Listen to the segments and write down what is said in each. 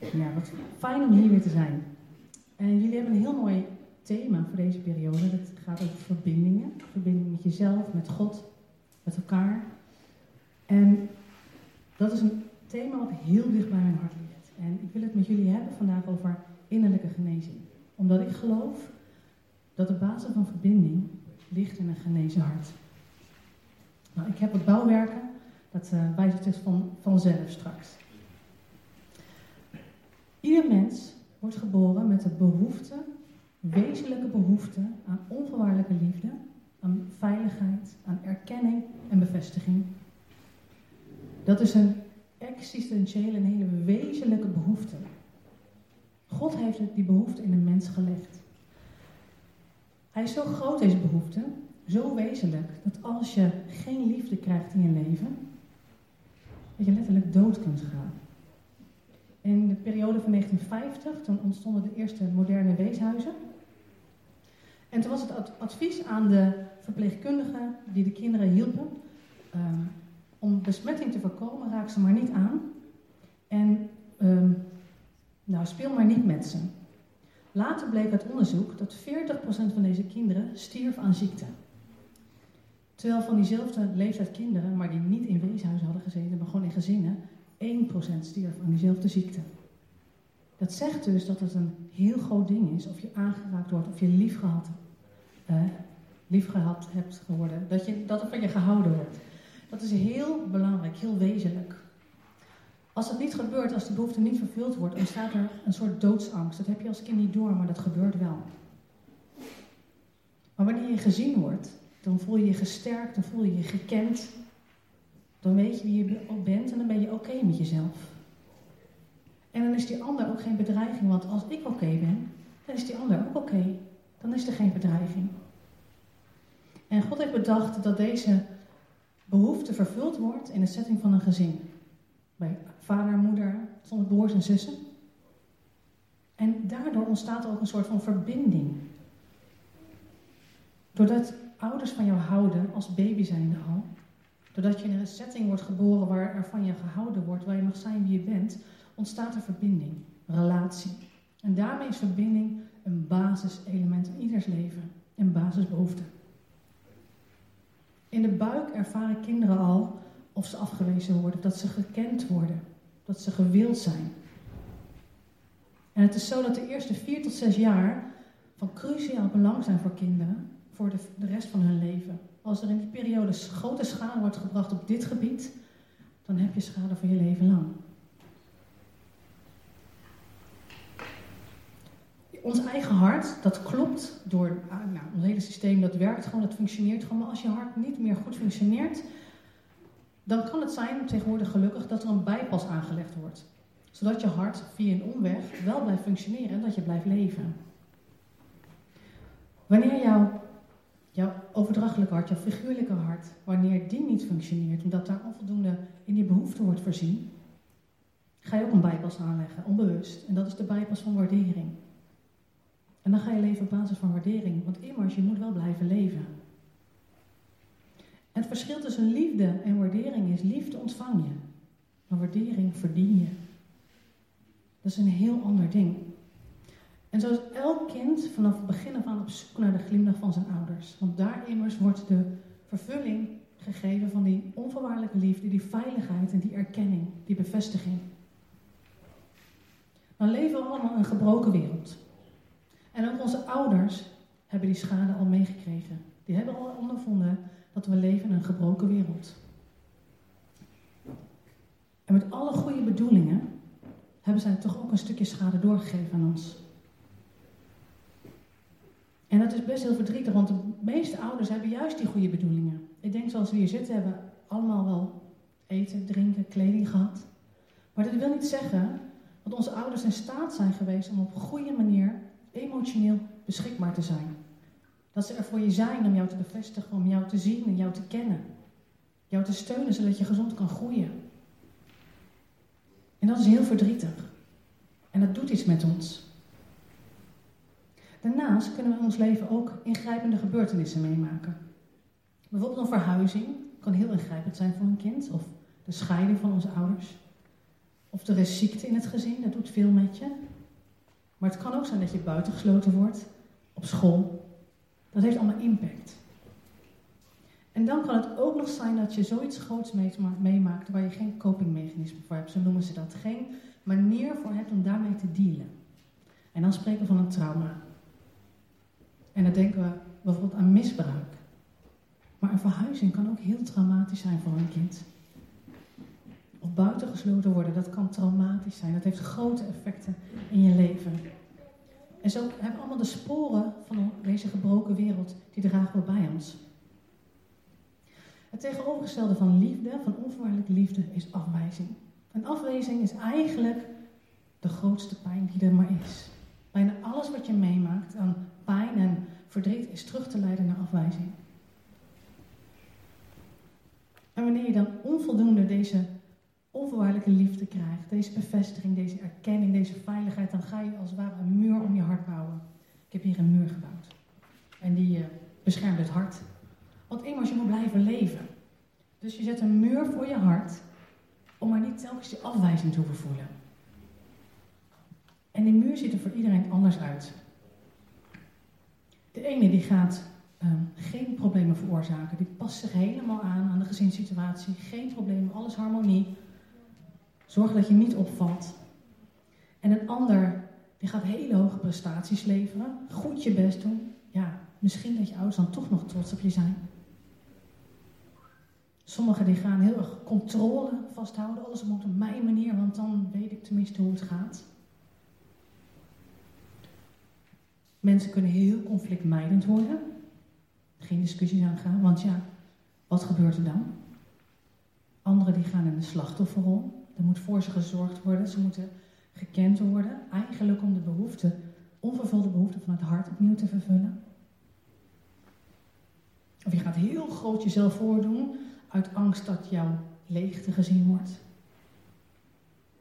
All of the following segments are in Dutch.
Ja, wat fijn om hier weer te zijn. En jullie hebben een heel mooi thema voor deze periode. Dat gaat over verbindingen. Verbinding met jezelf, met God, met elkaar. En dat is een thema wat heel dicht bij mijn hart ligt. En ik wil het met jullie hebben vandaag over innerlijke genezing. Omdat ik geloof dat de basis van verbinding ligt in een genezen hart. Nou, ik heb het bouwwerken, dat uh, wijst het van, vanzelf straks. Ieder mens wordt geboren met de behoefte, wezenlijke behoefte aan onvoorwaardelijke liefde, aan veiligheid, aan erkenning en bevestiging. Dat is een existentiële en hele wezenlijke behoefte. God heeft die behoefte in de mens gelegd. Hij is zo groot, deze behoefte, zo wezenlijk, dat als je geen liefde krijgt in je leven, dat je letterlijk dood kunt gaan. In de periode van 1950, toen ontstonden de eerste moderne weeshuizen. En toen was het advies aan de verpleegkundigen die de kinderen hielpen, um, om besmetting te voorkomen, raak ze maar niet aan. En um, nou, speel maar niet met ze. Later bleek uit onderzoek dat 40% van deze kinderen stierf aan ziekte. Terwijl van diezelfde leeftijd kinderen, maar die niet in weeshuizen hadden gezeten, maar gewoon in gezinnen, 1% stierf aan diezelfde ziekte. Dat zegt dus dat het een heel groot ding is of je aangeraakt wordt, of je lief gehad, hebt geworden, dat, je, dat er van je gehouden wordt. Dat is heel belangrijk, heel wezenlijk. Als dat niet gebeurt, als die behoefte niet vervuld wordt, ontstaat er een soort doodsangst. Dat heb je als kind niet door, maar dat gebeurt wel. Maar wanneer je gezien wordt, dan voel je je gesterkt, dan voel je je gekend. Dan weet je wie je bent en dan ben je oké met jezelf. En dan is die ander ook geen bedreiging, want als ik oké ben, dan is die ander ook oké. Dan is er geen bedreiging. En God heeft bedacht dat deze behoefte vervuld wordt in de setting van een gezin. Bij vader, moeder, soms broers en zussen. En daardoor ontstaat ook een soort van verbinding. Doordat ouders van jou houden als baby zijnde al. Doordat je in een setting wordt geboren waar er van je gehouden wordt, waar je mag zijn wie je bent, ontstaat er verbinding, relatie. En daarmee is verbinding een basiselement in ieders leven, een basisbehoefte. In de buik ervaren kinderen al of ze afgewezen worden, dat ze gekend worden, dat ze gewild zijn. En het is zo dat de eerste vier tot zes jaar van cruciaal belang zijn voor kinderen, voor de, de rest van hun leven. Als er in die periode grote schade wordt gebracht op dit gebied, dan heb je schade voor je leven lang. Ons eigen hart, dat klopt door ah, nou, ons hele systeem, dat werkt gewoon, dat functioneert gewoon. Maar als je hart niet meer goed functioneert, dan kan het zijn, tegenwoordig gelukkig, dat er een bijpas aangelegd wordt. Zodat je hart via een omweg wel blijft functioneren en dat je blijft leven. Wanneer jouw, jouw overdrachtelijke hart, jouw figuurlijke hart, wanneer die niet functioneert, omdat daar onvoldoende in die behoefte wordt voorzien, ga je ook een bijpas aanleggen, onbewust. En dat is de bijpas van waardering. En dan ga je leven op basis van waardering, want immers, je moet wel blijven leven. En het verschil tussen liefde en waardering is, liefde ontvang je, maar waardering verdien je. Dat is een heel ander ding. En zoals elk kind vanaf het begin af aan op zoek naar de glimlach van zijn ouders. Want daar immers wordt de vervulling gegeven van die onvoorwaardelijke liefde, die veiligheid en die erkenning, die bevestiging. Dan leven we allemaal in een gebroken wereld. En ook onze ouders hebben die schade al meegekregen. Die hebben al ondervonden dat we leven in een gebroken wereld. En met alle goede bedoelingen hebben zij toch ook een stukje schade doorgegeven aan ons. En dat is best heel verdrietig, want de meeste ouders hebben juist die goede bedoelingen. Ik denk zoals we hier zitten, hebben allemaal wel eten, drinken, kleding gehad. Maar dat wil niet zeggen dat onze ouders in staat zijn geweest om op een goede manier emotioneel beschikbaar te zijn. Dat ze er voor je zijn om jou te bevestigen, om jou te zien en jou te kennen. Jou te steunen zodat je gezond kan groeien. En dat is heel verdrietig. En dat doet iets met ons. Daarnaast kunnen we in ons leven ook ingrijpende gebeurtenissen meemaken. Bijvoorbeeld een verhuizing kan heel ingrijpend zijn voor een kind, of de scheiding van onze ouders. Of er is ziekte in het gezin, dat doet veel met je. Maar het kan ook zijn dat je buitengesloten wordt, op school. Dat heeft allemaal impact. En dan kan het ook nog zijn dat je zoiets groots meemaakt waar je geen copingmechanisme voor hebt, zo noemen ze dat. Geen manier voor hebt om daarmee te dealen. En dan spreken we van een trauma. En dan denken we bijvoorbeeld aan misbruik. Maar een verhuizing kan ook heel traumatisch zijn voor een kind. Of buitengesloten worden, dat kan traumatisch zijn. Dat heeft grote effecten in je leven. En zo hebben we allemaal de sporen van deze gebroken wereld, die dragen we bij ons. Het tegenovergestelde van liefde, van onvoorwaardelijke liefde, is afwijzing. En afwijzing is eigenlijk de grootste pijn die er maar is. Bijna alles wat je meemaakt aan pijn en verdriet is terug te leiden naar afwijzing. En wanneer je dan onvoldoende deze onvoorwaardelijke liefde krijgt, deze bevestiging, deze erkenning, deze veiligheid, dan ga je als het ware een muur om je hart bouwen. Ik heb hier een muur gebouwd. En die uh, beschermt het hart. Want immers, je moet blijven leven. Dus je zet een muur voor je hart, om maar niet telkens die afwijzing te hoeven voelen. En die muur ziet er voor iedereen anders uit. De ene die gaat ehm, geen problemen veroorzaken, die past zich helemaal aan aan de gezinssituatie, geen problemen, alles harmonie. Zorg dat je niet opvalt. En een ander die gaat hele hoge prestaties leveren, goed je best doen. Ja, misschien dat je ouders dan toch nog trots op je zijn. Sommigen die gaan heel erg controle vasthouden. Alles moet op mijn manier, want dan weet ik tenminste hoe het gaat. Mensen kunnen heel conflictmijdend worden. Geen discussies aangaan, want ja, wat gebeurt er dan? Anderen die gaan in de slachtofferrol. Er moet voor ze gezorgd worden. Ze moeten gekend worden. Eigenlijk om de behoeften, onvervulde behoeften van het hart opnieuw te vervullen. Of je gaat heel groot jezelf voordoen uit angst dat jouw leegte gezien wordt.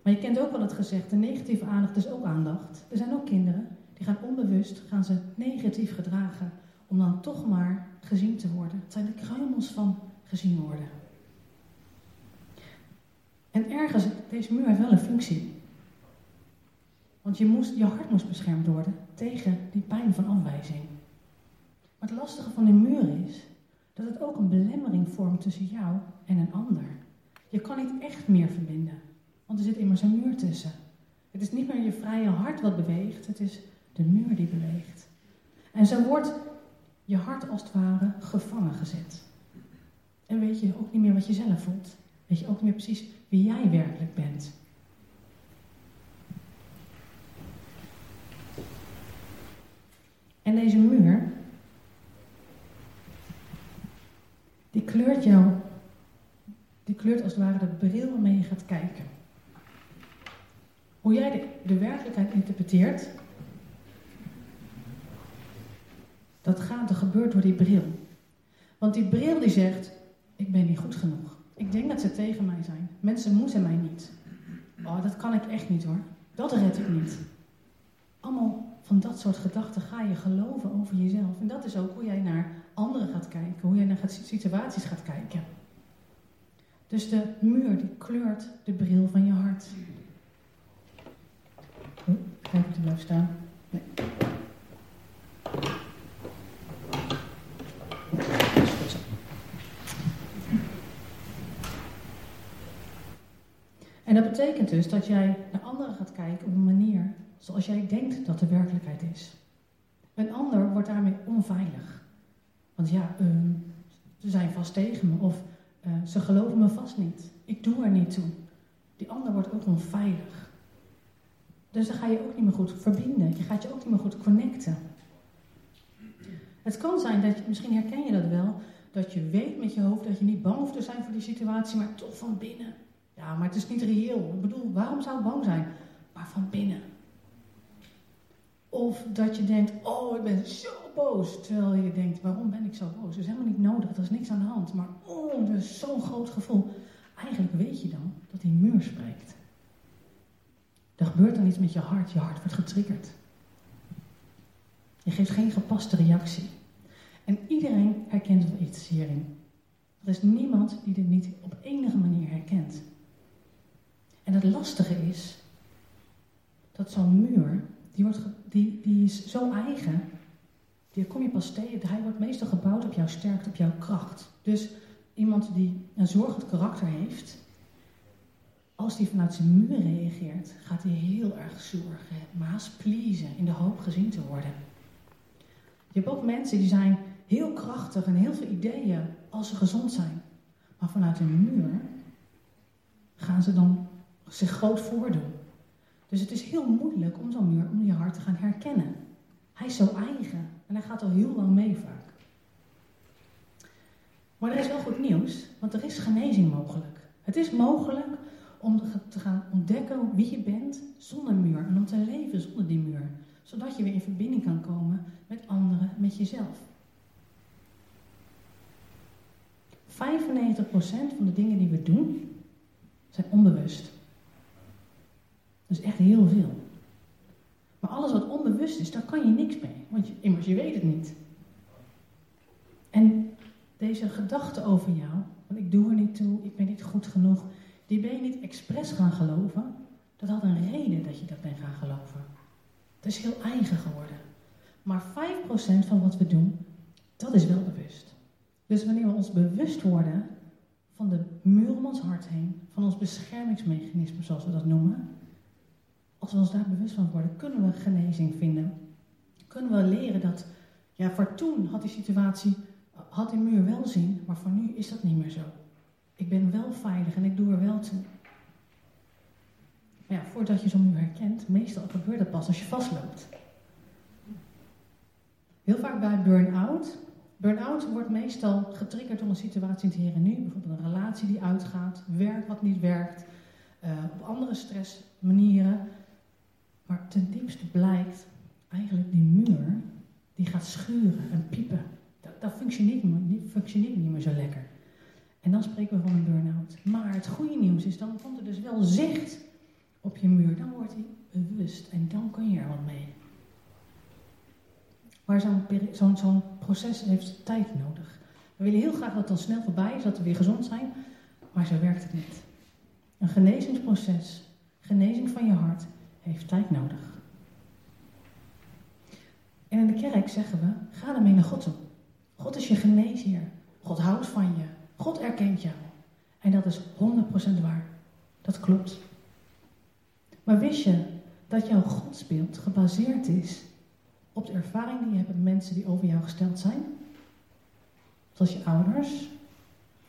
Maar je kent ook wel het gezegde, negatieve aandacht is ook aandacht. Er zijn ook kinderen die gaan onbewust gaan ze negatief gedragen om dan toch maar gezien te worden. Zijn de kruimels van gezien worden. En ergens, deze muur heeft wel een functie. Want je, moest, je hart moest beschermd worden tegen die pijn van afwijzing. Maar het lastige van die muur is dat het ook een belemmering vormt tussen jou en een ander. Je kan niet echt meer verbinden, want er zit immers een muur tussen. Het is niet meer je vrije hart wat beweegt, het is de muur die beweegt. En zo wordt je hart als het ware gevangen gezet. En weet je ook niet meer wat je zelf voelt. Weet je ook niet meer precies wie jij werkelijk bent. En deze muur, die kleurt jou, die kleurt als het ware de bril waarmee je gaat kijken. Hoe jij de, de werkelijkheid interpreteert, dat gaat, er gebeurt door die bril. Want die bril die zegt, ik ben niet goed genoeg. Ik denk dat ze tegen mij zijn. Mensen moeten mij niet. Oh, dat kan ik echt niet hoor. Dat red ik niet. Allemaal van dat soort gedachten ga je geloven over jezelf. En dat is ook hoe jij naar anderen gaat kijken. Hoe jij naar situaties gaat kijken. Dus de muur die kleurt de bril van je hart. Kijk of te blijven staan. Nee. Dat betekent dus dat jij naar anderen gaat kijken op een manier zoals jij denkt dat de werkelijkheid is. Een ander wordt daarmee onveilig. Want ja, ehm, ze zijn vast tegen me of uh, ze geloven me vast niet. Ik doe er niet toe. Die ander wordt ook onveilig. Dus dan ga je ook niet meer goed verbinden. Je gaat je ook niet meer goed connecten. Het kan zijn dat je, misschien herken je dat wel, dat je weet met je hoofd dat je niet bang hoeft te zijn voor die situatie, maar toch van binnen ja, maar het is niet reëel. Ik bedoel, waarom zou ik bang zijn? Maar van binnen. Of dat je denkt, oh, ik ben zo boos. Terwijl je denkt, waarom ben ik zo boos? Dat is helemaal niet nodig, er is niks aan de hand. Maar oh, dat is zo'n groot gevoel. Eigenlijk weet je dan dat die muur spreekt. Er gebeurt dan iets met je hart, je hart wordt getriggerd. Je geeft geen gepaste reactie. En iedereen herkent wel iets hierin. Er is niemand die dit niet op enige manier herkent. En het lastige is dat zo'n muur, die, wordt die, die is zo eigen, die kom je pas tegen. Hij wordt meestal gebouwd op jouw sterkte, op jouw kracht. Dus iemand die een zorgend karakter heeft, als die vanuit zijn muur reageert, gaat hij heel erg zorgen, maas pleasen, in de hoop gezien te worden. Je hebt ook mensen die zijn heel krachtig en heel veel ideeën als ze gezond zijn. Maar vanuit een muur gaan ze dan zich groot voordoen. Dus het is heel moeilijk om zo'n muur, om je hart te gaan herkennen. Hij is zo eigen en hij gaat al heel lang mee vaak. Maar er is wel goed nieuws, want er is genezing mogelijk. Het is mogelijk om te gaan ontdekken wie je bent zonder muur en om te leven zonder die muur. Zodat je weer in verbinding kan komen met anderen, met jezelf. 95% van de dingen die we doen zijn onbewust. Dat is echt heel veel. Maar alles wat onbewust is, daar kan je niks mee. Want je, immers, je weet het niet. En deze gedachte over jou, want ik doe er niet toe, ik ben niet goed genoeg, die ben je niet expres gaan geloven. Dat had een reden dat je dat bent gaan geloven. Het is heel eigen geworden. Maar 5% van wat we doen, dat is wel bewust. Dus wanneer we ons bewust worden van de muur om ons hart heen, van ons beschermingsmechanisme zoals we dat noemen, als we ons daar bewust van worden, kunnen we genezing vinden. Kunnen we leren dat, ja, voor toen had die situatie, had die muur wel zin, maar voor nu is dat niet meer zo. Ik ben wel veilig en ik doe er wel toe. Maar ja, voordat je zo'n muur herkent, meestal gebeurt dat pas als je vastloopt. Heel vaak bij burn-out. Burn-out wordt meestal getriggerd door een situatie in het hier en nu. Bijvoorbeeld een relatie die uitgaat, werk wat niet werkt, uh, op andere stressmanieren. Maar ten diepste blijkt eigenlijk die muur, die gaat schuren en piepen. Dat, dat functioneert, niet, functioneert niet meer zo lekker. En dan spreken we van een burn-out. Maar het goede nieuws is, dan komt er dus wel zicht op je muur. Dan wordt hij bewust en dan kun je er wat mee. Maar zo'n proces heeft tijd nodig. We willen heel graag dat het dan snel voorbij is, dat we weer gezond zijn. Maar zo werkt het niet. Een genezingsproces, genezing van je hart, heeft tijd nodig. En in de kerk zeggen we, ga ermee naar God toe. God is je geneesheer. God houdt van je. God erkent jou. En dat is 100% waar. Dat klopt. Maar wist je dat jouw godsbeeld gebaseerd is op de ervaring die je hebt met mensen die over jou gesteld zijn? Zoals je ouders,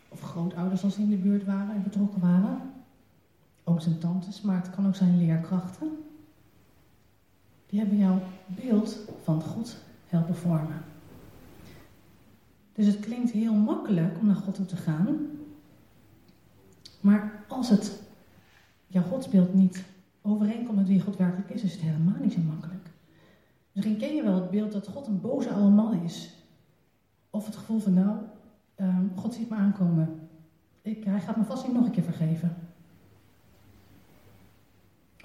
of grootouders als ze in de buurt waren en betrokken waren. Ooms en tantes, maar het kan ook zijn leerkrachten. Die hebben jouw beeld van God helpen vormen. Dus het klinkt heel makkelijk om naar God toe te gaan. Maar als het jouw godsbeeld niet overeenkomt met wie God werkelijk is, is het helemaal niet zo makkelijk. Misschien ken je wel het beeld dat God een boze oude man is. Of het gevoel van, nou, ehm, God ziet me aankomen. Ik, hij gaat me vast niet nog een keer vergeven.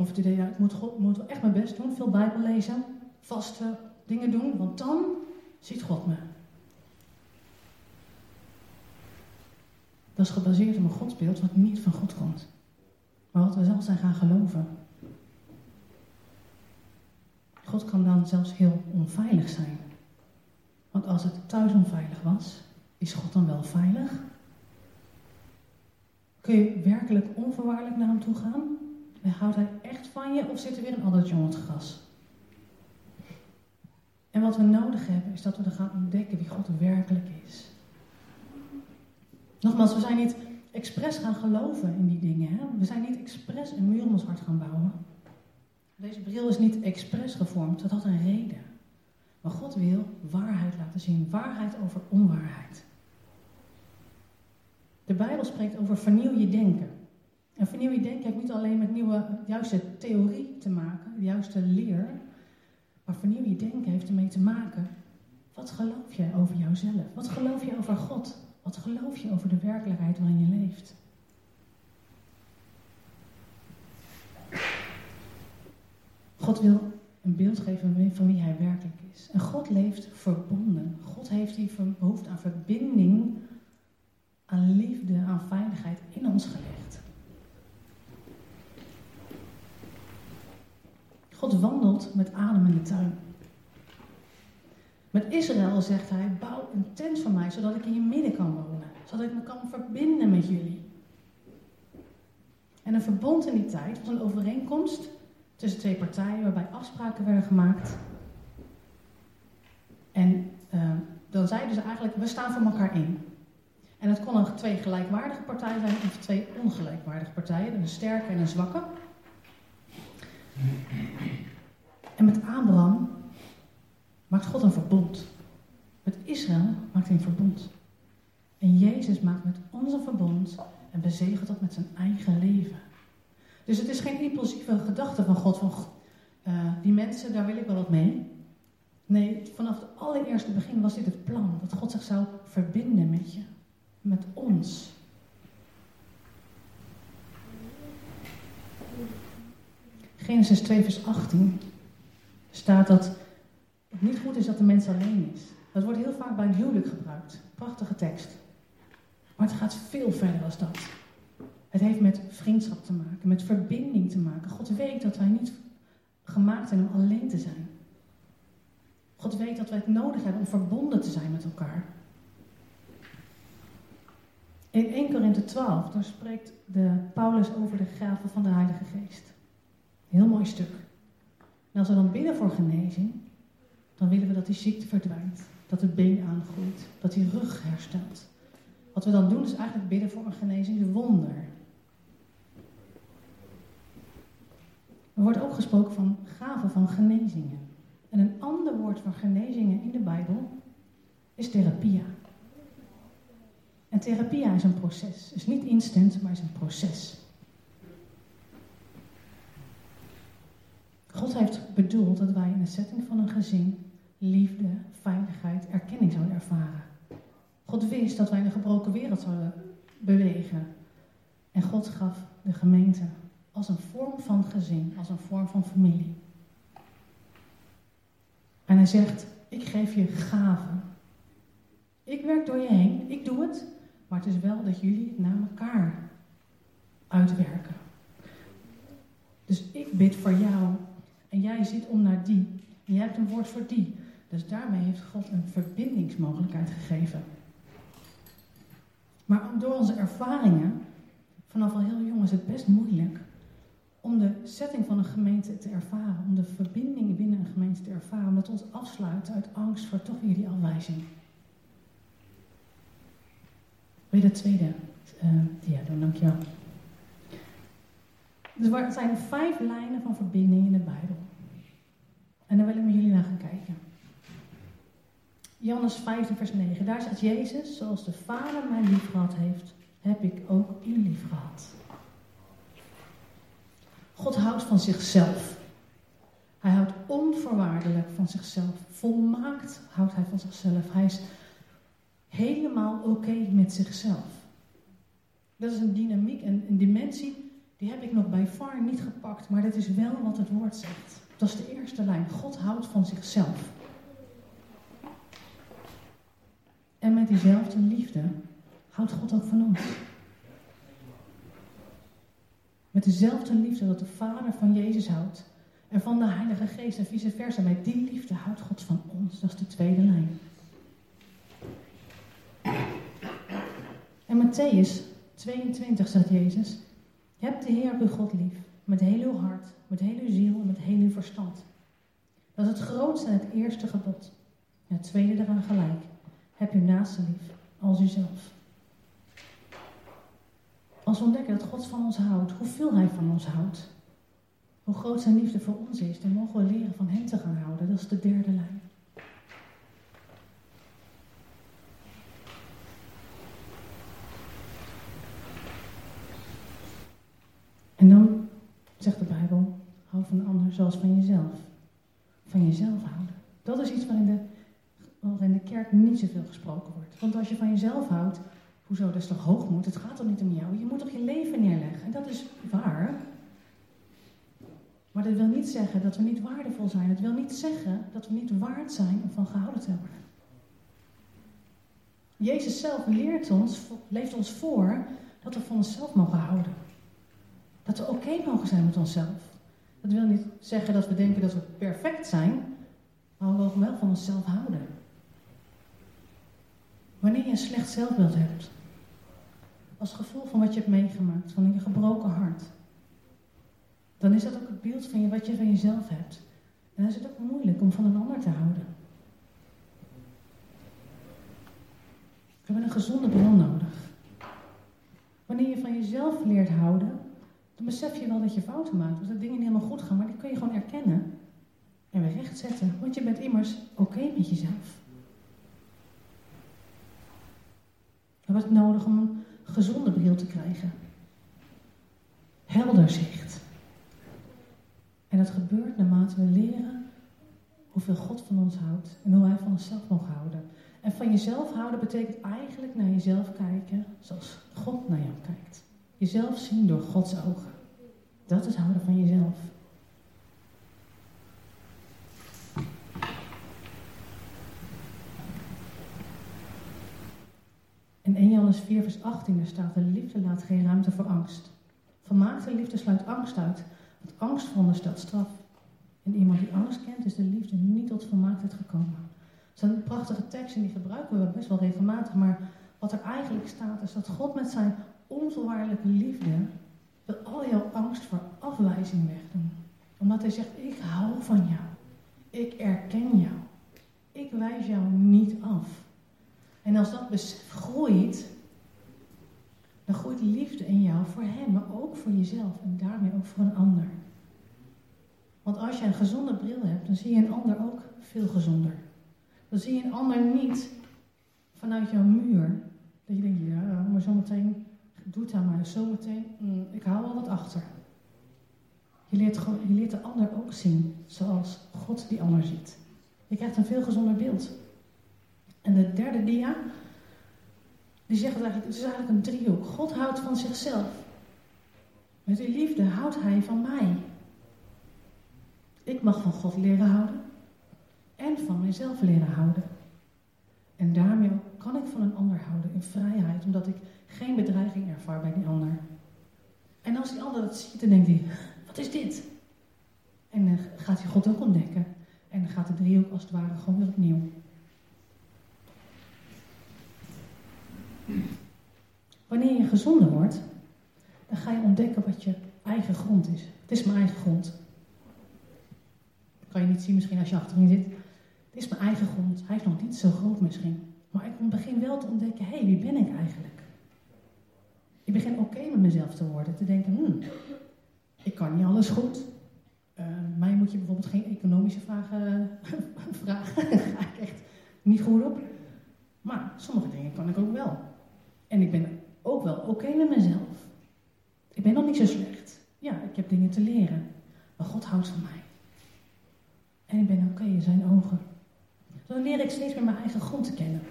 Of het idee, ja, ik moet, moet echt mijn best doen, veel Bijbel lezen, vaste dingen doen, want dan ziet God me. Dat is gebaseerd op een godsbeeld wat niet van God komt. Maar wat we zelf zijn gaan geloven. God kan dan zelfs heel onveilig zijn. Want als het thuis onveilig was, is God dan wel veilig? Kun je werkelijk onvoorwaardelijk naar hem toe gaan? Houdt hij echt van je of zit er weer een ander jongen het gras? En wat we nodig hebben is dat we er gaan ontdekken wie God werkelijk is. Nogmaals, we zijn niet expres gaan geloven in die dingen. Hè? We zijn niet expres een muur om ons hart gaan bouwen. Deze bril is niet expres gevormd, dat had een reden. Maar God wil waarheid laten zien, waarheid over onwaarheid. De Bijbel spreekt over vernieuw je denken. En vernieuw je denken heeft niet alleen met nieuwe, juiste theorie te maken, de juiste leer. Maar vernieuw je denken heeft ermee te maken. Wat geloof je over jouzelf? Wat geloof je over God? Wat geloof je over de werkelijkheid waarin je leeft? God wil een beeld geven van wie hij werkelijk is. En God leeft verbonden. God heeft die behoefte aan verbinding, aan liefde, aan veiligheid in ons gelegd. God wandelt met Adem in de tuin. Met Israël zegt hij: Bouw een tent van mij, zodat ik in je midden kan wonen. Zodat ik me kan verbinden met jullie. En een verbond in die tijd was een overeenkomst tussen twee partijen waarbij afspraken werden gemaakt. En uh, dan zeiden ze eigenlijk: We staan voor elkaar in. En het kon een twee gelijkwaardige partijen zijn of twee ongelijkwaardige partijen, een sterke en een zwakke. En met Abraham maakt God een verbond. Met Israël maakt hij een verbond. En Jezus maakt met ons een verbond en bezegelt dat met zijn eigen leven. Dus het is geen impulsieve gedachte van God, van uh, die mensen, daar wil ik wel wat mee. Nee, vanaf het allereerste begin was dit het plan, dat God zich zou verbinden met je, met ons. Genesis 2, vers 18 staat dat het niet goed is dat de mens alleen is. Dat wordt heel vaak bij een huwelijk gebruikt. Prachtige tekst. Maar het gaat veel verder dan dat. Het heeft met vriendschap te maken, met verbinding te maken. God weet dat wij niet gemaakt zijn om alleen te zijn. God weet dat wij het nodig hebben om verbonden te zijn met elkaar. In 1 Korinthe 12, daar spreekt de Paulus over de gaven van de Heilige Geest. Heel mooi stuk. En als we dan bidden voor genezing, dan willen we dat die ziekte verdwijnt. Dat het been aangroeit. Dat die rug herstelt. Wat we dan doen is eigenlijk bidden voor een genezing, de wonder. Er wordt ook gesproken van gaven van genezingen. En een ander woord voor genezingen in de Bijbel is therapia. En therapia is een proces. Is niet instant, maar is een proces. God heeft bedoeld dat wij in de setting van een gezin liefde, veiligheid, erkenning zouden ervaren. God wist dat wij in een gebroken wereld zouden bewegen. En God gaf de gemeente als een vorm van gezin, als een vorm van familie. En hij zegt, ik geef je gaven. Ik werk door je heen, ik doe het, maar het is wel dat jullie het naar elkaar uitwerken. Dus ik bid voor jou en jij ziet om naar die. En jij hebt een woord voor die. Dus daarmee heeft God een verbindingsmogelijkheid gegeven. Maar door onze ervaringen, vanaf al heel jong is het best moeilijk om de setting van een gemeente te ervaren, om de verbinding binnen een gemeente te ervaren, omdat ons afsluit uit angst voor toch weer die afwijzing. Je de tweede uh, dia doen? Dankjewel. Dus er zijn vijf lijnen van verbinding in de Bijbel. En daar wil ik met jullie naar gaan kijken. Johannes 15, vers 9. Daar zegt Jezus, zoals de Vader mij lief gehad heeft, heb ik ook u lief gehad. God houdt van zichzelf. Hij houdt onvoorwaardelijk van zichzelf. Volmaakt houdt hij van zichzelf. Hij is helemaal oké met zichzelf. Dat is een dynamiek en een dimensie, die heb ik nog bij far niet gepakt, maar dat is wel wat het woord zegt. Dat is de eerste lijn. God houdt van zichzelf. En met diezelfde liefde houdt God ook van ons. Met dezelfde liefde dat de Vader van Jezus houdt en van de Heilige Geest en vice versa. Met die liefde houdt God van ons. Dat is de tweede lijn. En Matthäus 22 zegt Jezus: Heb de Heer uw God lief, met heel uw hart, met heel uw ziel en met heel uw verstand. Dat is het grootste en het eerste gebod. En het tweede eraan gelijk. Heb uw naaste lief als uzelf. Als we ontdekken dat God van ons houdt, hoeveel Hij van ons houdt, hoe groot Zijn liefde voor ons is, dan mogen we leren van Hem te gaan houden. Dat is de derde lijn. En dan zegt de Bijbel, hou van de ander zoals van jezelf. Van jezelf houden. Dat is iets waarin de, de kerk niet zoveel gesproken wordt. Want als je van jezelf houdt, hoezo, dat is toch hoogmoed? Het gaat toch niet om jou? Je moet toch je leven neerleggen? En dat is waar. Maar dat wil niet zeggen dat we niet waardevol zijn. Het wil niet zeggen dat we niet waard zijn om van gehouden te worden. Jezus zelf leert ons, leeft ons voor dat we van onszelf mogen houden. Dat we oké mogen zijn met onszelf. Dat wil niet zeggen dat we denken dat we perfect zijn, maar we mogen wel van onszelf houden. Wanneer je een slecht zelfbeeld hebt, als gevolg van wat je hebt meegemaakt, van je gebroken hart, dan is dat ook het beeld van je, wat je van jezelf hebt. En dan is het ook moeilijk om van een ander te houden. We hebben een gezonde bron nodig. Wanneer je van jezelf leert houden, dan besef je wel dat je fouten maakt. Dat dingen niet helemaal goed gaan, maar die kun je gewoon erkennen en weer rechtzetten. Want je bent immers oké met jezelf. We hebben het nodig om een gezonde bril te krijgen. Helder zicht. En dat gebeurt naarmate we leren hoeveel God van ons houdt en hoe Hij van onszelf mag houden. En van jezelf houden betekent eigenlijk naar jezelf kijken zoals God naar jou kijkt. Jezelf zien door Gods ogen. Dat is houden van jezelf. In 1 Johannes 4 vers 18 staat, de liefde laat geen ruimte voor angst. Vermaakte liefde sluit angst uit, want angst veronderstelt straf. En iemand die angst kent, is de liefde niet tot volmaaktheid gekomen. Dat is een prachtige tekst en die gebruiken we best wel regelmatig, maar wat er eigenlijk staat is dat God met zijn onvoorwaardelijke liefde wil al jouw angst voor afwijzing wegdoen. Omdat hij zegt, ik hou van jou. Ik erken jou. Ik wijs jou niet af. En als dat besef groeit, dan groeit liefde in jou voor hem, maar ook voor jezelf en daarmee ook voor een ander. Want als je een gezonde bril hebt, dan zie je een ander ook veel gezonder. Dan zie je een ander niet vanuit jouw muur. Dat je denkt, ja, maar zometeen doet hij maar. Zometeen, mm, ik hou wel wat achter. Je leert, gewoon, je de ander ook zien zoals God die ander ziet. Je krijgt een veel gezonder beeld. En de derde dia, die zegt eigenlijk, het is eigenlijk een driehoek. God houdt van zichzelf. Met die liefde houdt hij van mij. Ik mag van God leren houden en van mijzelf leren houden. En daarmee kan ik van een ander houden in vrijheid, omdat ik geen bedreiging ervaar bij die ander. En als die ander dat ziet, dan denkt hij, wat is dit? En dan gaat hij God ook ontdekken. En dan gaat de driehoek als het ware gewoon weer opnieuw. Wanneer je gezonder wordt, dan ga je ontdekken wat je eigen grond is. Het is mijn eigen grond. Dat kan je niet zien misschien als je achterin zit. Het is mijn eigen grond. Hij is nog niet zo groot misschien. Maar ik begin wel te ontdekken, hé, hey, wie ben ik eigenlijk? Ik begin oké met mezelf te worden. Te denken, hmm, ik kan niet alles goed. Uh, mij moet je bijvoorbeeld geen economische vragen vragen. Daar ga ik echt niet goed op. Maar sommige dingen kan ik ook wel. En ik ben ook wel oké met mezelf. Ik ben nog niet zo slecht. Ja, ik heb dingen te leren. Maar God houdt van mij. En ik ben oké in zijn ogen. Dan leer ik steeds meer mijn eigen grond te kennen.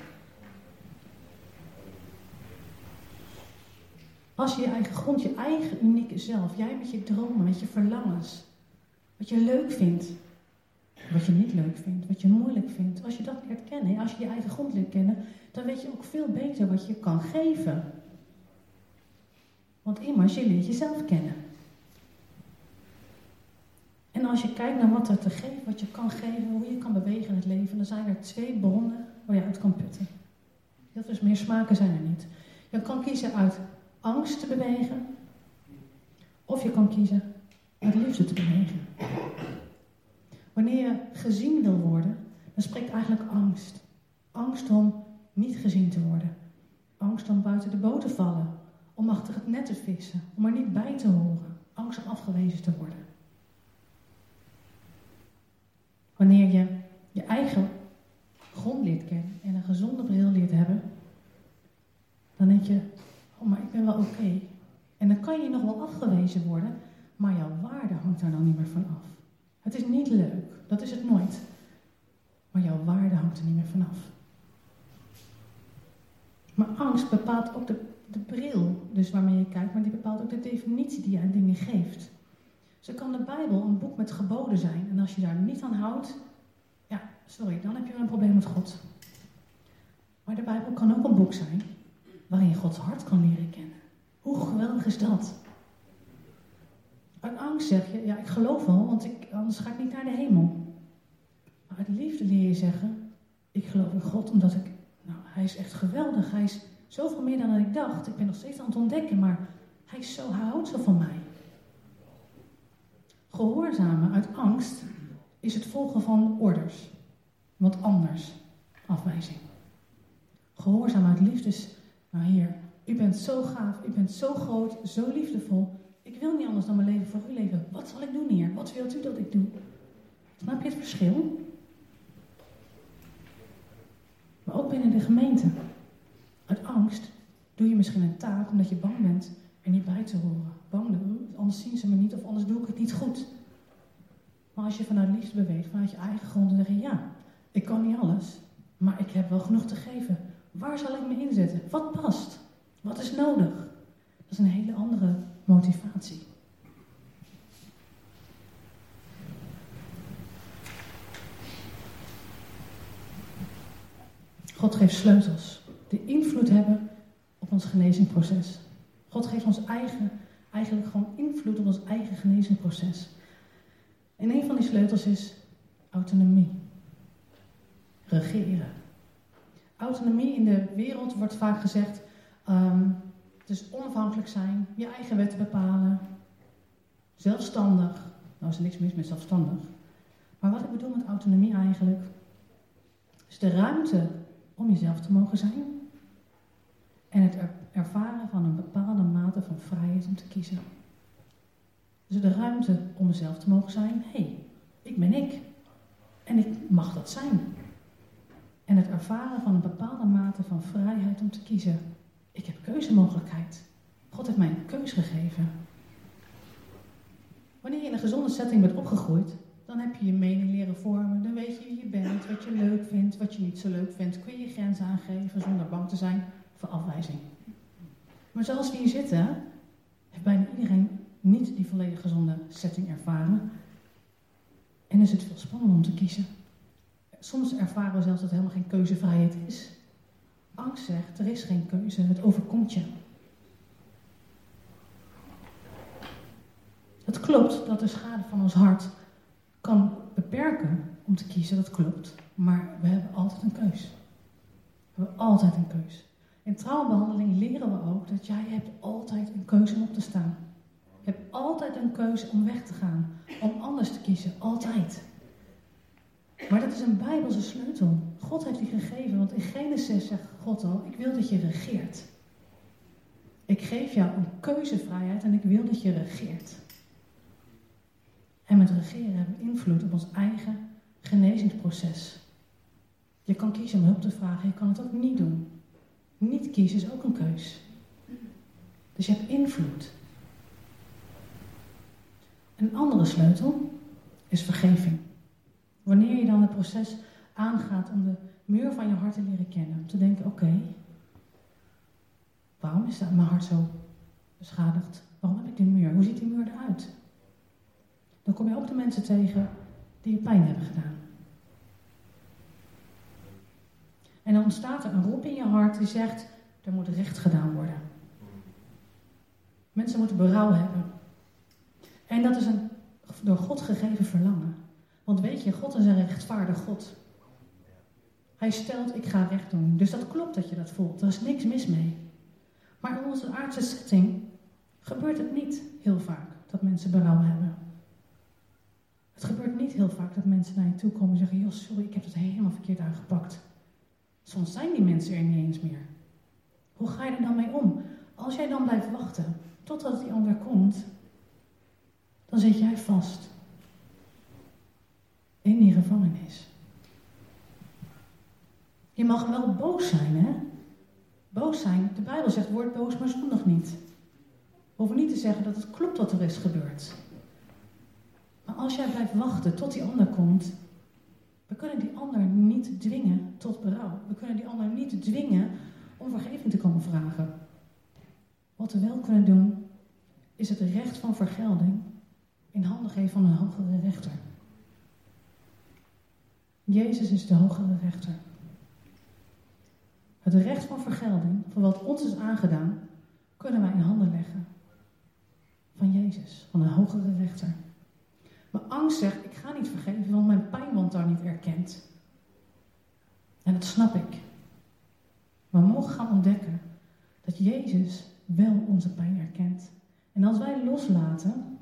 Als je je eigen grond, je eigen unieke zelf, jij met je dromen, met je verlangens, wat je leuk vindt, wat je niet leuk vindt, wat je moeilijk vindt, als je dat leert kennen, als je je eigen grond leert kennen, dan weet je ook veel beter wat je kan geven. Want immers, je leert jezelf kennen. En als je kijkt naar wat er te geven, wat je kan geven, hoe je kan bewegen in het leven, dan zijn er twee bronnen waar je uit kan putten. Heel veel meer smaken zijn er niet. Je kan kiezen uit angst te bewegen, of je kan kiezen uit liefde te bewegen. Wanneer je gezien wil worden, dan spreekt eigenlijk angst. Angst om niet gezien te worden. Angst om buiten de boot te vallen. Om achter het net te vissen. Om er niet bij te horen. Angst om afgewezen te worden. Wanneer je je eigen grond leert kennen en een gezonde bril leert hebben, dan denk je, oh maar ik ben oké. En dan kan je nog wel afgewezen worden, maar jouw waarde hangt daar dan niet meer van af. Het is niet leuk, dat is het nooit. Maar jouw waarde hangt er niet meer vanaf. Maar angst bepaalt ook de, de bril, dus waarmee je kijkt, maar die bepaalt ook de definitie die je aan dingen geeft. Zo kan de Bijbel een boek met geboden zijn. En als je daar niet aan houdt, ja, sorry, dan heb je een probleem met God. Maar de Bijbel kan ook een boek zijn waarin je Gods hart kan leren kennen. Hoe geweldig is dat? Uit angst zeg je, ja, ik geloof wel, want ik, anders ga ik niet naar de hemel. Maar uit liefde leer je zeggen, ik geloof in God omdat ik, nou, hij is echt geweldig. Hij is zoveel meer dan ik dacht. Ik ben nog steeds aan het ontdekken, maar hij, is zo, hij houdt zo van mij. Gehoorzamen uit angst is het volgen van orders. Wat anders. Afwijzing. Gehoorzaam uit liefde is, nou Heer, u bent zo gaaf, u bent zo groot, zo liefdevol. Ik wil niet anders dan mijn leven voor u leven. Wat zal ik doen, Heer? Wat wilt u dat ik doe? Snap je het verschil? Maar ook binnen de gemeente. Uit angst doe je misschien een taak omdat je bang bent er niet bij te horen. Bang, anders zien ze me niet of anders doe ik het niet goed. Maar als je vanuit liefde beweegt, vanuit je eigen grond, zeg je ja, ik kan niet alles, maar ik heb wel genoeg te geven. Waar zal ik me inzetten? Wat past? Wat is nodig? Dat is een hele andere motivatie. God geeft sleutels die invloed hebben op ons genezingsproces. God geeft ons eigen, eigenlijk gewoon invloed op ons eigen genezingsproces. En een van die sleutels is autonomie. Regeren. Autonomie in de wereld wordt vaak gezegd, um, is onafhankelijk zijn, je eigen wetten bepalen, zelfstandig. Nou is er niks mis met zelfstandig. Maar wat ik bedoel met autonomie eigenlijk, is de ruimte om jezelf te mogen zijn. En het ervaren van een bepaalde mate van vrijheid om te kiezen. Dus de ruimte om mezelf te mogen zijn. Hé, hey, ik ben ik. En ik mag dat zijn. En het ervaren van een bepaalde mate van vrijheid om te kiezen. Ik heb keuzemogelijkheid. God heeft mij een keus gegeven. Wanneer je in een gezonde setting bent opgegroeid, dan heb je je mening leren vormen. Dan weet je wie je bent, wat je leuk vindt, wat je niet zo leuk vindt. Kun je je grenzen aangeven zonder bang te zijn voor afwijzing. Maar zoals we hier zitten, heeft bijna iedereen niet die volledig gezonde setting ervaren. En is het veel spannender om te kiezen. Soms ervaren we zelfs dat helemaal geen keuzevrijheid is. Angst zegt, er is geen keuze, het overkomt je. Het klopt dat de schade van ons hart kan beperken om te kiezen, dat klopt. Maar we hebben altijd een keus. We hebben altijd een keus. In traumabehandeling leren we ook dat jij hebt altijd een keuze om op te staan. Je hebt altijd een keuze om weg te gaan, om anders te kiezen, altijd. Maar dat is een bijbelse sleutel. God heeft die gegeven, want in Genesis zegt God al, ik wil dat je regeert. Ik geef jou een keuzevrijheid en ik wil dat je regeert. En met regeren hebben we invloed op ons eigen genezingsproces. Je kan kiezen om hulp te vragen, je kan het ook niet doen. Niet kiezen is ook een keus. Dus je hebt invloed. Een andere sleutel is vergeving. Wanneer je dan het proces aangaat om de muur van je hart te leren kennen. Om te denken, oké, waarom is mijn hart zo beschadigd? Waarom heb ik die muur? Hoe ziet die muur eruit? Dan kom je ook de mensen tegen die je pijn hebben gedaan. En dan ontstaat er een roep in je hart die zegt, er moet recht gedaan worden. Mensen moeten berouw hebben. En dat is een door God gegeven verlangen. Want weet je, God is een rechtvaardig God. Hij stelt, ik ga recht doen. Dus dat klopt dat je dat voelt. Er is niks mis mee. Maar in onze aardse setting gebeurt het niet heel vaak dat mensen berouw hebben. Het gebeurt niet heel vaak dat mensen naar je toe komen en zeggen: Joh, sorry, ik heb het helemaal verkeerd aangepakt. Soms zijn die mensen er niet eens meer. Hoe ga je er dan mee om? Als jij dan blijft wachten totdat die ander komt, dan zit jij vast in die gevangenis. Je mag wel boos zijn, hè? Boos zijn, de Bijbel zegt, word boos, maar zondig niet. We hoeven niet te zeggen dat het klopt wat er is gebeurd. Maar als jij blijft wachten tot die ander komt, we kunnen die ander niet dwingen tot berouw. We kunnen die ander niet dwingen om vergeving te komen vragen. Wat we wel kunnen doen, is het recht van vergelding in handen geven van een hogere rechter. Jezus is de hogere rechter. Het recht van vergelding voor wat ons is aangedaan, kunnen wij in handen leggen van Jezus, van een hogere rechter. Maar angst zegt, ik ga niet vergeven, want mijn pijn wordt daar niet erkend. En dat snap ik. Maar we mogen gaan ontdekken dat Jezus wel onze pijn erkent. En als wij loslaten,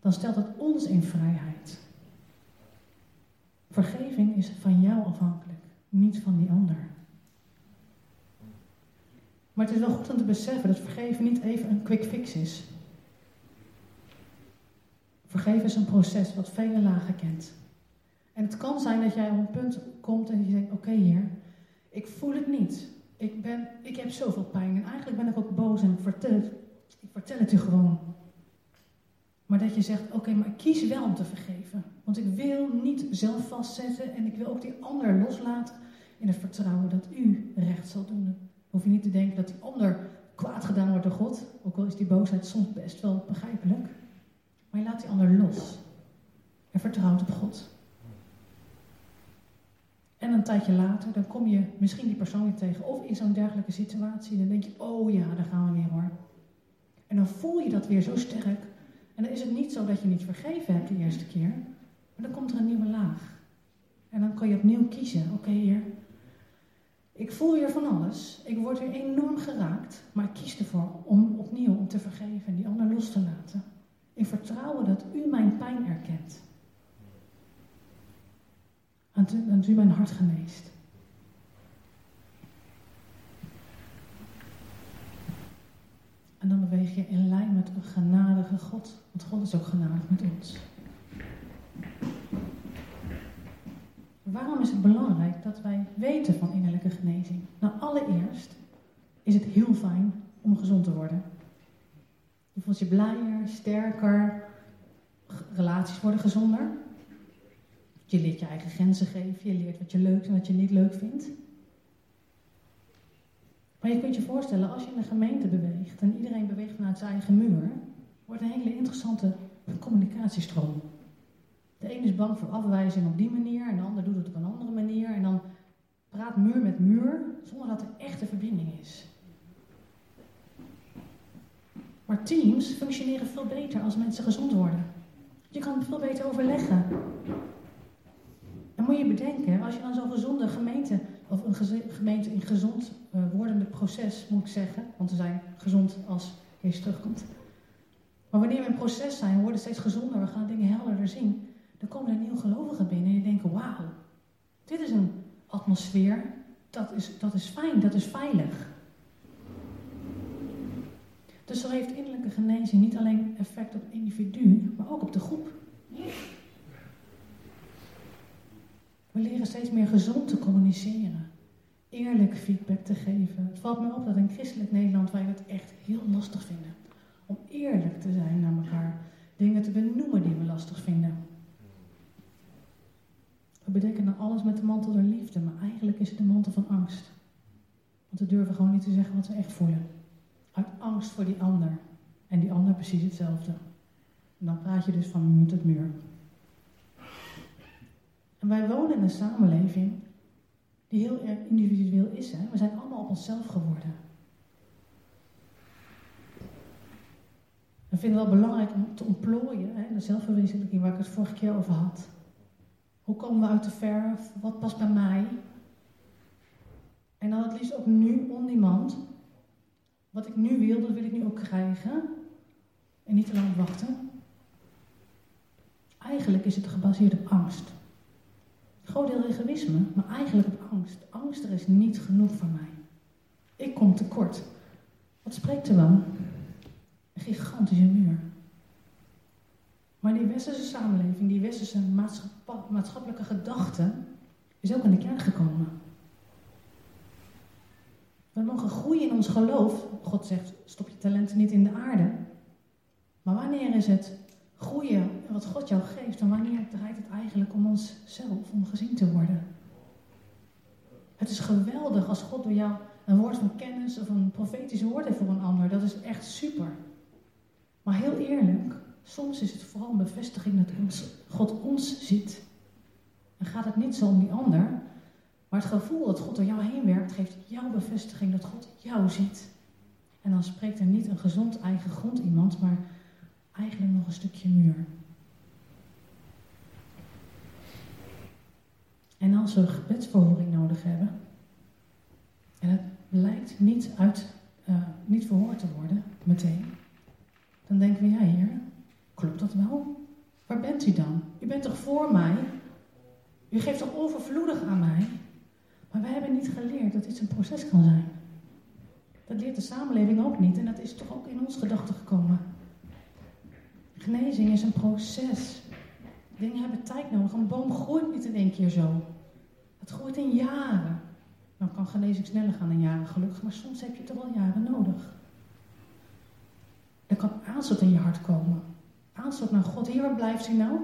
dan stelt het ons in vrijheid. Vergeving is van jou afhankelijk, niet van die ander. Maar het is wel goed om te beseffen dat vergeven niet even een quick fix is. Vergeven is een proces wat vele lagen kent. En het kan zijn dat jij op een punt komt en je denkt: Oké, Heer, ik voel het niet. Ik, ben, ik heb zoveel pijn en eigenlijk ben ik ook boos en ik vertel het, vertel het u gewoon. Maar dat je zegt: Oké, maar ik kies wel om te vergeven. Want ik wil niet zelf vastzetten en ik wil ook die ander loslaten in het vertrouwen dat u recht zal doen. Hoef je niet te denken dat die ander kwaad gedaan wordt door God, ook al is die boosheid soms best wel begrijpelijk. Maar je laat die ander los en vertrouwt op God. En een tijdje later, dan kom je misschien die persoon weer tegen. Of in zo'n dergelijke situatie. Dan denk je, oh ja, daar gaan we weer hoor. En dan voel je dat weer zo sterk. En dan is het niet zo dat je niet vergeven hebt de eerste keer. Maar dan komt er een nieuwe laag. En dan kan je opnieuw kiezen. Oké heer, ik voel weer van alles. Ik word weer enorm geraakt. Maar ik kies ervoor om opnieuw om te vergeven en die ander los te laten. In vertrouwen dat u mijn pijn erkent dat u mijn hart geneest. En dan beweeg je in lijn met een genadige God. Want God is ook genadig met ons. Waarom is het belangrijk dat wij weten van innerlijke genezing? Nou, allereerst is het heel fijn om gezond te worden. Je voelt je blijer, sterker, relaties worden gezonder. Je leert je eigen grenzen geven, je leert wat je leuk en wat je niet leuk vindt. Maar je kunt je voorstellen, als je in een gemeente beweegt en iedereen beweegt vanuit zijn eigen muur, wordt een hele interessante communicatiestroom. De een is bang voor afwijzing op die manier en de ander doet het op een andere manier. En dan praat muur met muur zonder dat er echte verbinding is. Maar teams functioneren veel beter als mensen gezond worden. Je kan veel beter overleggen. Dan moet je bedenken, als je dan zo'n gezonde gemeente, of een gemeente in gezond uh, wordende proces, moet ik zeggen, want we zijn gezond als Jezus terugkomt. Maar wanneer we in proces zijn, we worden steeds gezonder, we gaan dingen helderder zien, dan komen er nieuwe gelovigen binnen en je denkt, wauw, dit is een atmosfeer, dat is, dat is fijn, dat is veilig. Dus zo heeft innerlijke genezing niet alleen effect op het individu, maar ook op de groep. We leren steeds meer gezond te communiceren. Eerlijk feedback te geven. Het valt me op dat in christelijk Nederland wij het echt heel lastig vinden. Om eerlijk te zijn naar elkaar. Dingen te benoemen die we lastig vinden. We bedekken dan alles met de mantel der liefde, maar eigenlijk is het de mantel van angst. Want we durven gewoon niet te zeggen wat we echt voelen. Uit angst voor die ander. En die ander precies hetzelfde. En dan praat je dus van muur tot muur. En wij wonen in een samenleving die heel erg individueel is. Hè? We zijn allemaal op onszelf geworden. We vinden het wel belangrijk om te ontplooien, hè? de zelfverwezenlijking waar ik het vorige keer over had. Hoe komen we uit de verf? Wat past bij mij? En dan het liefst ook nu, on demand. Wat ik nu wil, dat wil ik nu ook krijgen. En niet te lang wachten. Eigenlijk is het gebaseerd op angst. Groot deel egoïsme, maar eigenlijk op angst. Angst, er is niet genoeg van mij. Ik kom tekort. Wat spreekt er dan? Een gigantische muur. Maar die westerse samenleving, die westerse maatschappelijke gedachte, is ook in de kern gekomen. We mogen groeien in ons geloof. God zegt, stop je talenten niet in de aarde. Maar wanneer is het groeien en wat God jou geeft, en wanneer draait het eigenlijk om onszelf, om gezien te worden? Het is geweldig als God door jou een woord van kennis of een profetisch woord heeft voor een ander. Dat is echt super. Maar heel eerlijk, soms is het vooral een bevestiging dat God ons ziet. En gaat het niet zo om die ander, maar het gevoel dat God door jou heen werkt, geeft jouw bevestiging dat God jou ziet. En dan spreekt er niet een gezond eigen grond iemand, maar eigenlijk nog een stukje muur. En als we gebedsverhoring nodig hebben, en het lijkt niet, uit, uh, niet verhoord te worden meteen, dan denken we, ja heer, klopt dat wel? Waar bent u dan? U bent toch voor mij? U geeft toch overvloedig aan mij? Maar wij hebben niet geleerd dat dit een proces kan zijn. Dat leert de samenleving ook niet en dat is toch ook in ons gedachten gekomen. Genezing is een proces. Dingen hebben tijd nodig. Een boom groeit niet in één keer zo. Het groeit in jaren. Dan kan genezing sneller gaan in jaren, gelukkig, maar soms heb je toch wel jaren nodig. Er kan aanstoot in je hart komen. Aanstoot naar God. Hier, waar blijft u nou?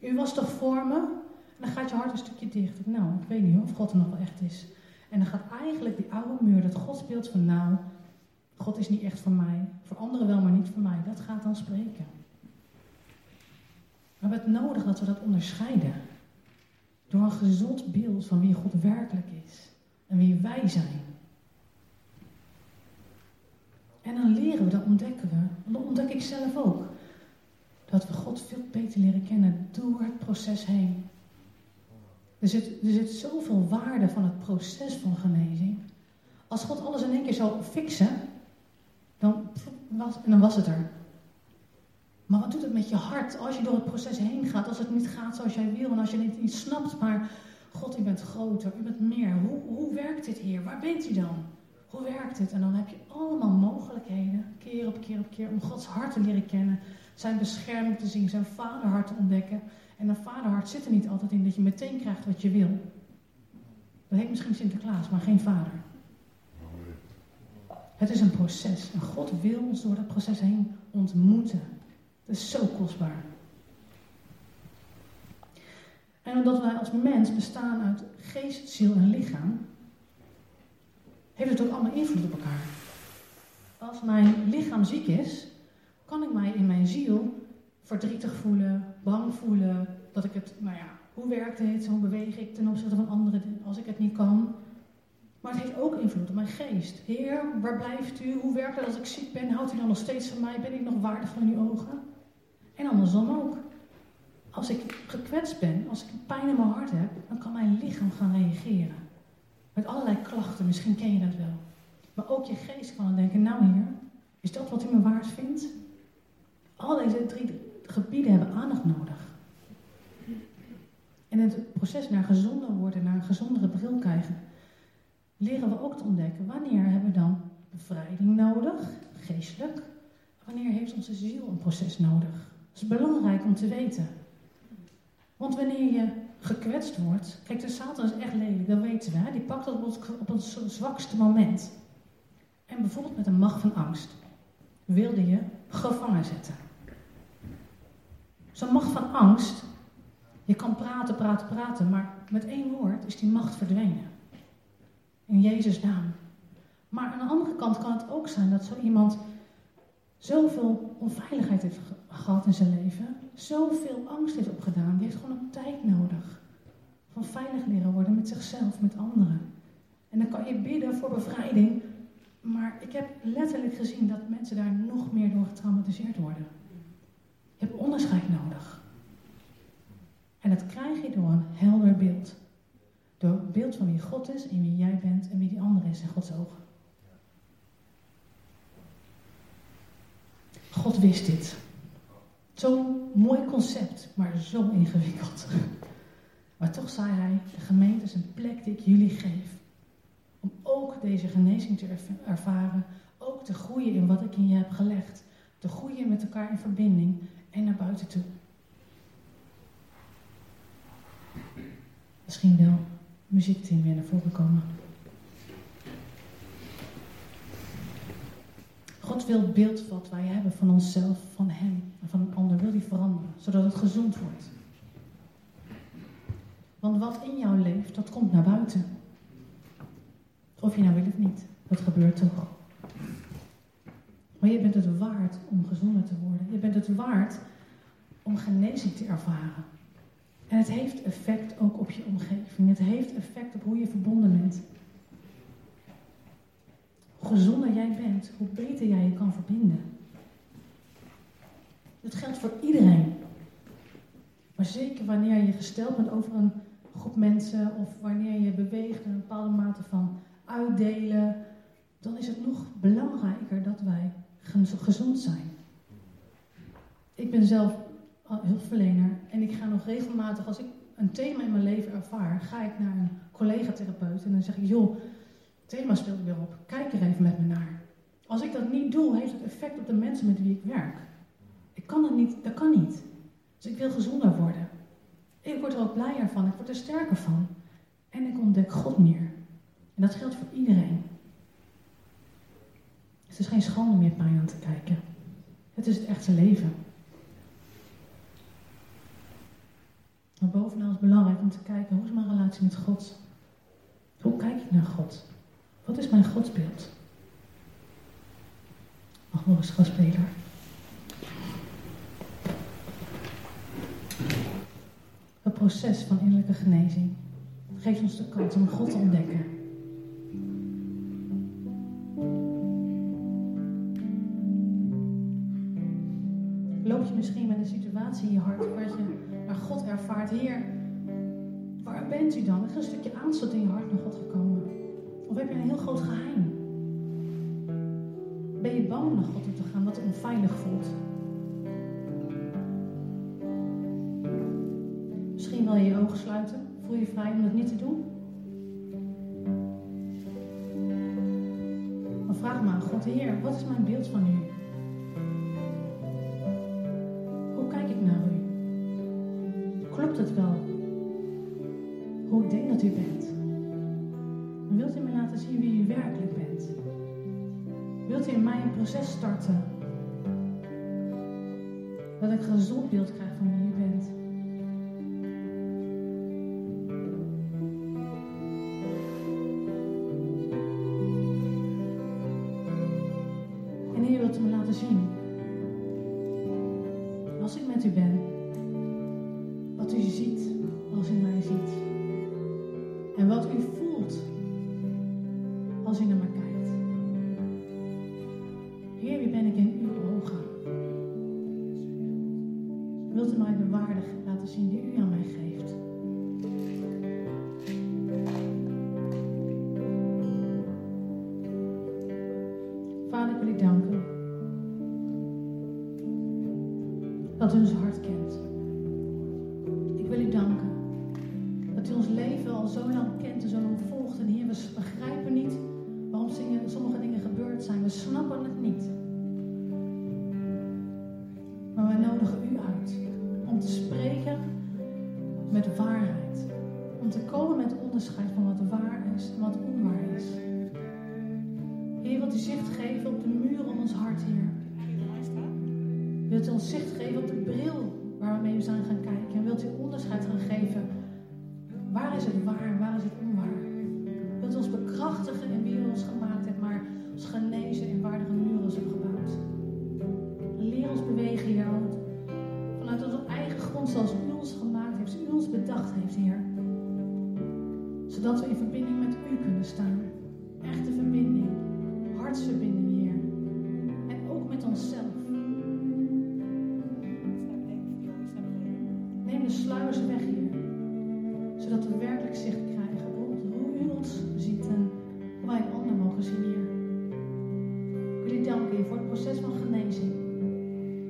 U was toch voor me? En dan gaat je hart een stukje dicht. Nou, ik weet niet of God er nog wel echt is. En dan gaat eigenlijk die oude muur, dat God speelt van nou, God is niet echt voor mij. Voor anderen wel, maar niet voor mij. Dat gaat dan spreken. We hebben het nodig dat we dat onderscheiden. Door een gezond beeld van wie God werkelijk is. En wie wij zijn. En dan leren we, dan ontdekken we, en dat ontdek ik zelf ook, dat we God veel beter leren kennen door het proces heen. Er zit, er zit zoveel waarde van het proces van genezing. Als God alles in één keer zou fixen, dan was, dan was het er. Maar wat doet het met je hart als je door het proces heen gaat, als het niet gaat zoals jij wil en als je het niet snapt, maar God, u bent groter, u bent meer. Hoe, hoe werkt dit hier? Waar bent u dan? Hoe werkt het? En dan heb je allemaal mogelijkheden, keer op keer op keer, om Gods hart te leren kennen, zijn bescherming te zien, zijn vaderhart te ontdekken. En een vaderhart zit er niet altijd in dat je meteen krijgt wat je wil. Dat heet misschien Sinterklaas, maar geen vader. Het is een proces. En God wil ons door dat proces heen ontmoeten. Dat is zo kostbaar. En omdat wij als mens bestaan uit geest, ziel en lichaam, heeft het ook allemaal invloed op elkaar. Als mijn lichaam ziek is, kan ik mij in mijn ziel verdrietig voelen, bang voelen, dat ik het, nou ja, hoe werkt dit, hoe beweeg ik ten opzichte van anderen als ik het niet kan. Maar het heeft ook invloed op mijn geest. Heer, waar blijft u? Hoe werkt het als ik ziek ben? Houdt u dan nog steeds van mij? Ben ik nog waardevol in uw ogen? En andersom ook. Als ik gekwetst ben, als ik pijn in mijn hart heb, dan kan mijn lichaam gaan reageren. Met allerlei klachten, misschien ken je dat wel. Maar ook je geest kan dan denken, nou heer, is dat wat u me waard vindt? Al deze drie gebieden hebben aandacht nodig. En het proces naar gezonder worden, naar een gezondere bril krijgen, leren we ook te ontdekken wanneer hebben we dan bevrijding nodig, geestelijk. Wanneer heeft onze ziel een proces nodig? Dat is belangrijk om te weten. Want wanneer je gekwetst wordt, kijk, de Satan is echt lelijk, dat weten we. Die pakt dat op het, op het zwakste moment. En bijvoorbeeld met een macht van angst wilde je gevangen zetten. Zo'n macht van angst, je kan praten, praten, praten, maar met één woord is die macht verdwenen. In Jezus' naam. Maar aan de andere kant kan het ook zijn dat zo iemand zoveel onveiligheid heeft gehad in zijn leven, zoveel angst heeft opgedaan, die heeft gewoon een tijd nodig. Van veilig leren worden met zichzelf, met anderen. En dan kan je bidden voor bevrijding, maar ik heb letterlijk gezien dat mensen daar nog meer door getraumatiseerd worden. Je hebt onderscheid nodig. En dat krijg je door een helder beeld. Door het beeld van wie God is en wie jij bent en wie die ander is in Gods ogen. God wist dit. Zo'n mooi concept, maar zo ingewikkeld. Maar toch zei hij, de gemeente is een plek die ik jullie geef. Om ook deze genezing te ervaren, ook te groeien in wat ik in je heb gelegd. Te groeien met elkaar in verbinding en naar buiten toe. Misschien wel muziekteam weer naar voren komen. God wil het beeld wat wij hebben van onszelf, van Hem en van een ander, wil die veranderen, zodat het gezond wordt. Want wat in jou leeft, dat komt naar buiten. Of je nou wil of niet, dat gebeurt toch. Maar je bent het waard om gezonder te worden. Je bent het waard om genezing te ervaren. En het heeft effect ook op je omgeving. Het heeft effect op hoe je verbonden bent. Hoe gezonder jij bent, hoe beter jij je kan verbinden. Dat geldt voor iedereen. Maar zeker wanneer je gesteld bent over een groep mensen of wanneer je beweegt in een bepaalde mate van uitdelen, dan is het nog belangrijker dat wij gezond zijn. Ik ben zelf hulpverlener en ik ga nog regelmatig, als ik een thema in mijn leven ervaar, ga ik naar een collega-therapeut en dan zeg ik, joh, het thema speelt weer op, kijk er even met me naar. Als ik dat niet doe, heeft het effect op de mensen met wie ik werk. Ik kan dat niet, dat kan niet. Dus ik wil gezonder worden. Ik word er ook blijer van, ik word er sterker van. En ik ontdek God meer. En dat geldt voor iedereen. Het is geen schande meer pijn aan te kijken. Het is het echte leven. Maar bovenal is het belangrijk om te kijken, hoe is mijn relatie met God? Hoe kijk ik naar God? Wat is mijn godsbeeld? Mag nog eens gastspeler. Het proces van innerlijke genezing geeft ons de kans om God te ontdekken. Loop je misschien met een situatie in je hart waar je naar God ervaart, Heer, waar bent u dan? Er is een stukje aanstoot in je hart naar God gekomen. Of heb je een heel groot geheim? Ben je bang om naar God toe te gaan, wat onveilig voelt? Misschien wil je je ogen sluiten. Voel je vrij om dat niet te doen? Maar vraag maar aan God, Heer, wat is mijn beeld van u? Het wel? Hoe ik denk dat u bent? Wilt u me laten zien wie u werkelijk bent? Wilt u in mij een proces starten? Dat ik gezond beeld krijg van u snappen het niet. Maar wij nodigen u uit om te spreken met waarheid. Om te komen met onderscheid van wat waar is en wat onwaar is. Heer, wilt u zicht geven op de muren om ons hart, Heer. Wilt u ons zicht geven op de bril waar we mee zijn gaan kijken. En wilt u onderscheid gaan geven. Waar is het waar en waar is het onwaar? Wilt u ons bekrachtigen in wie u ons gemaakt ons genezen in waardige muren hebt gebouwd. Leer ons bewegen, Heer. Vanuit onze eigen grond zoals u ons gemaakt heeft, u ons bedacht heeft, Heer. Zodat we in verbinding met u kunnen staan. Echte verbinding. Hartsverbinding, Heer. En ook met onszelf. Neem de sluiers weg, Heer. Zodat we werkelijk zicht krijgen op hoe u ons ziet en hoe wij een ander mogen zien, Heer. Proces van genezing.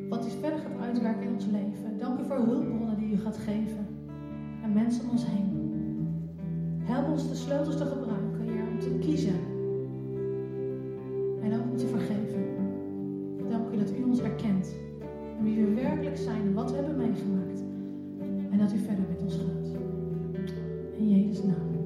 Wat u verder gaat uitwerken in ons leven. Dank u voor hulpbronnen die u gaat geven. En mensen om ons heen. Help ons de sleutels te gebruiken, om te kiezen. En ook om te vergeven. Dank u dat u ons erkent. En wie we werkelijk zijn en wat we hebben meegemaakt. En dat u verder met ons gaat. In Jezus' naam.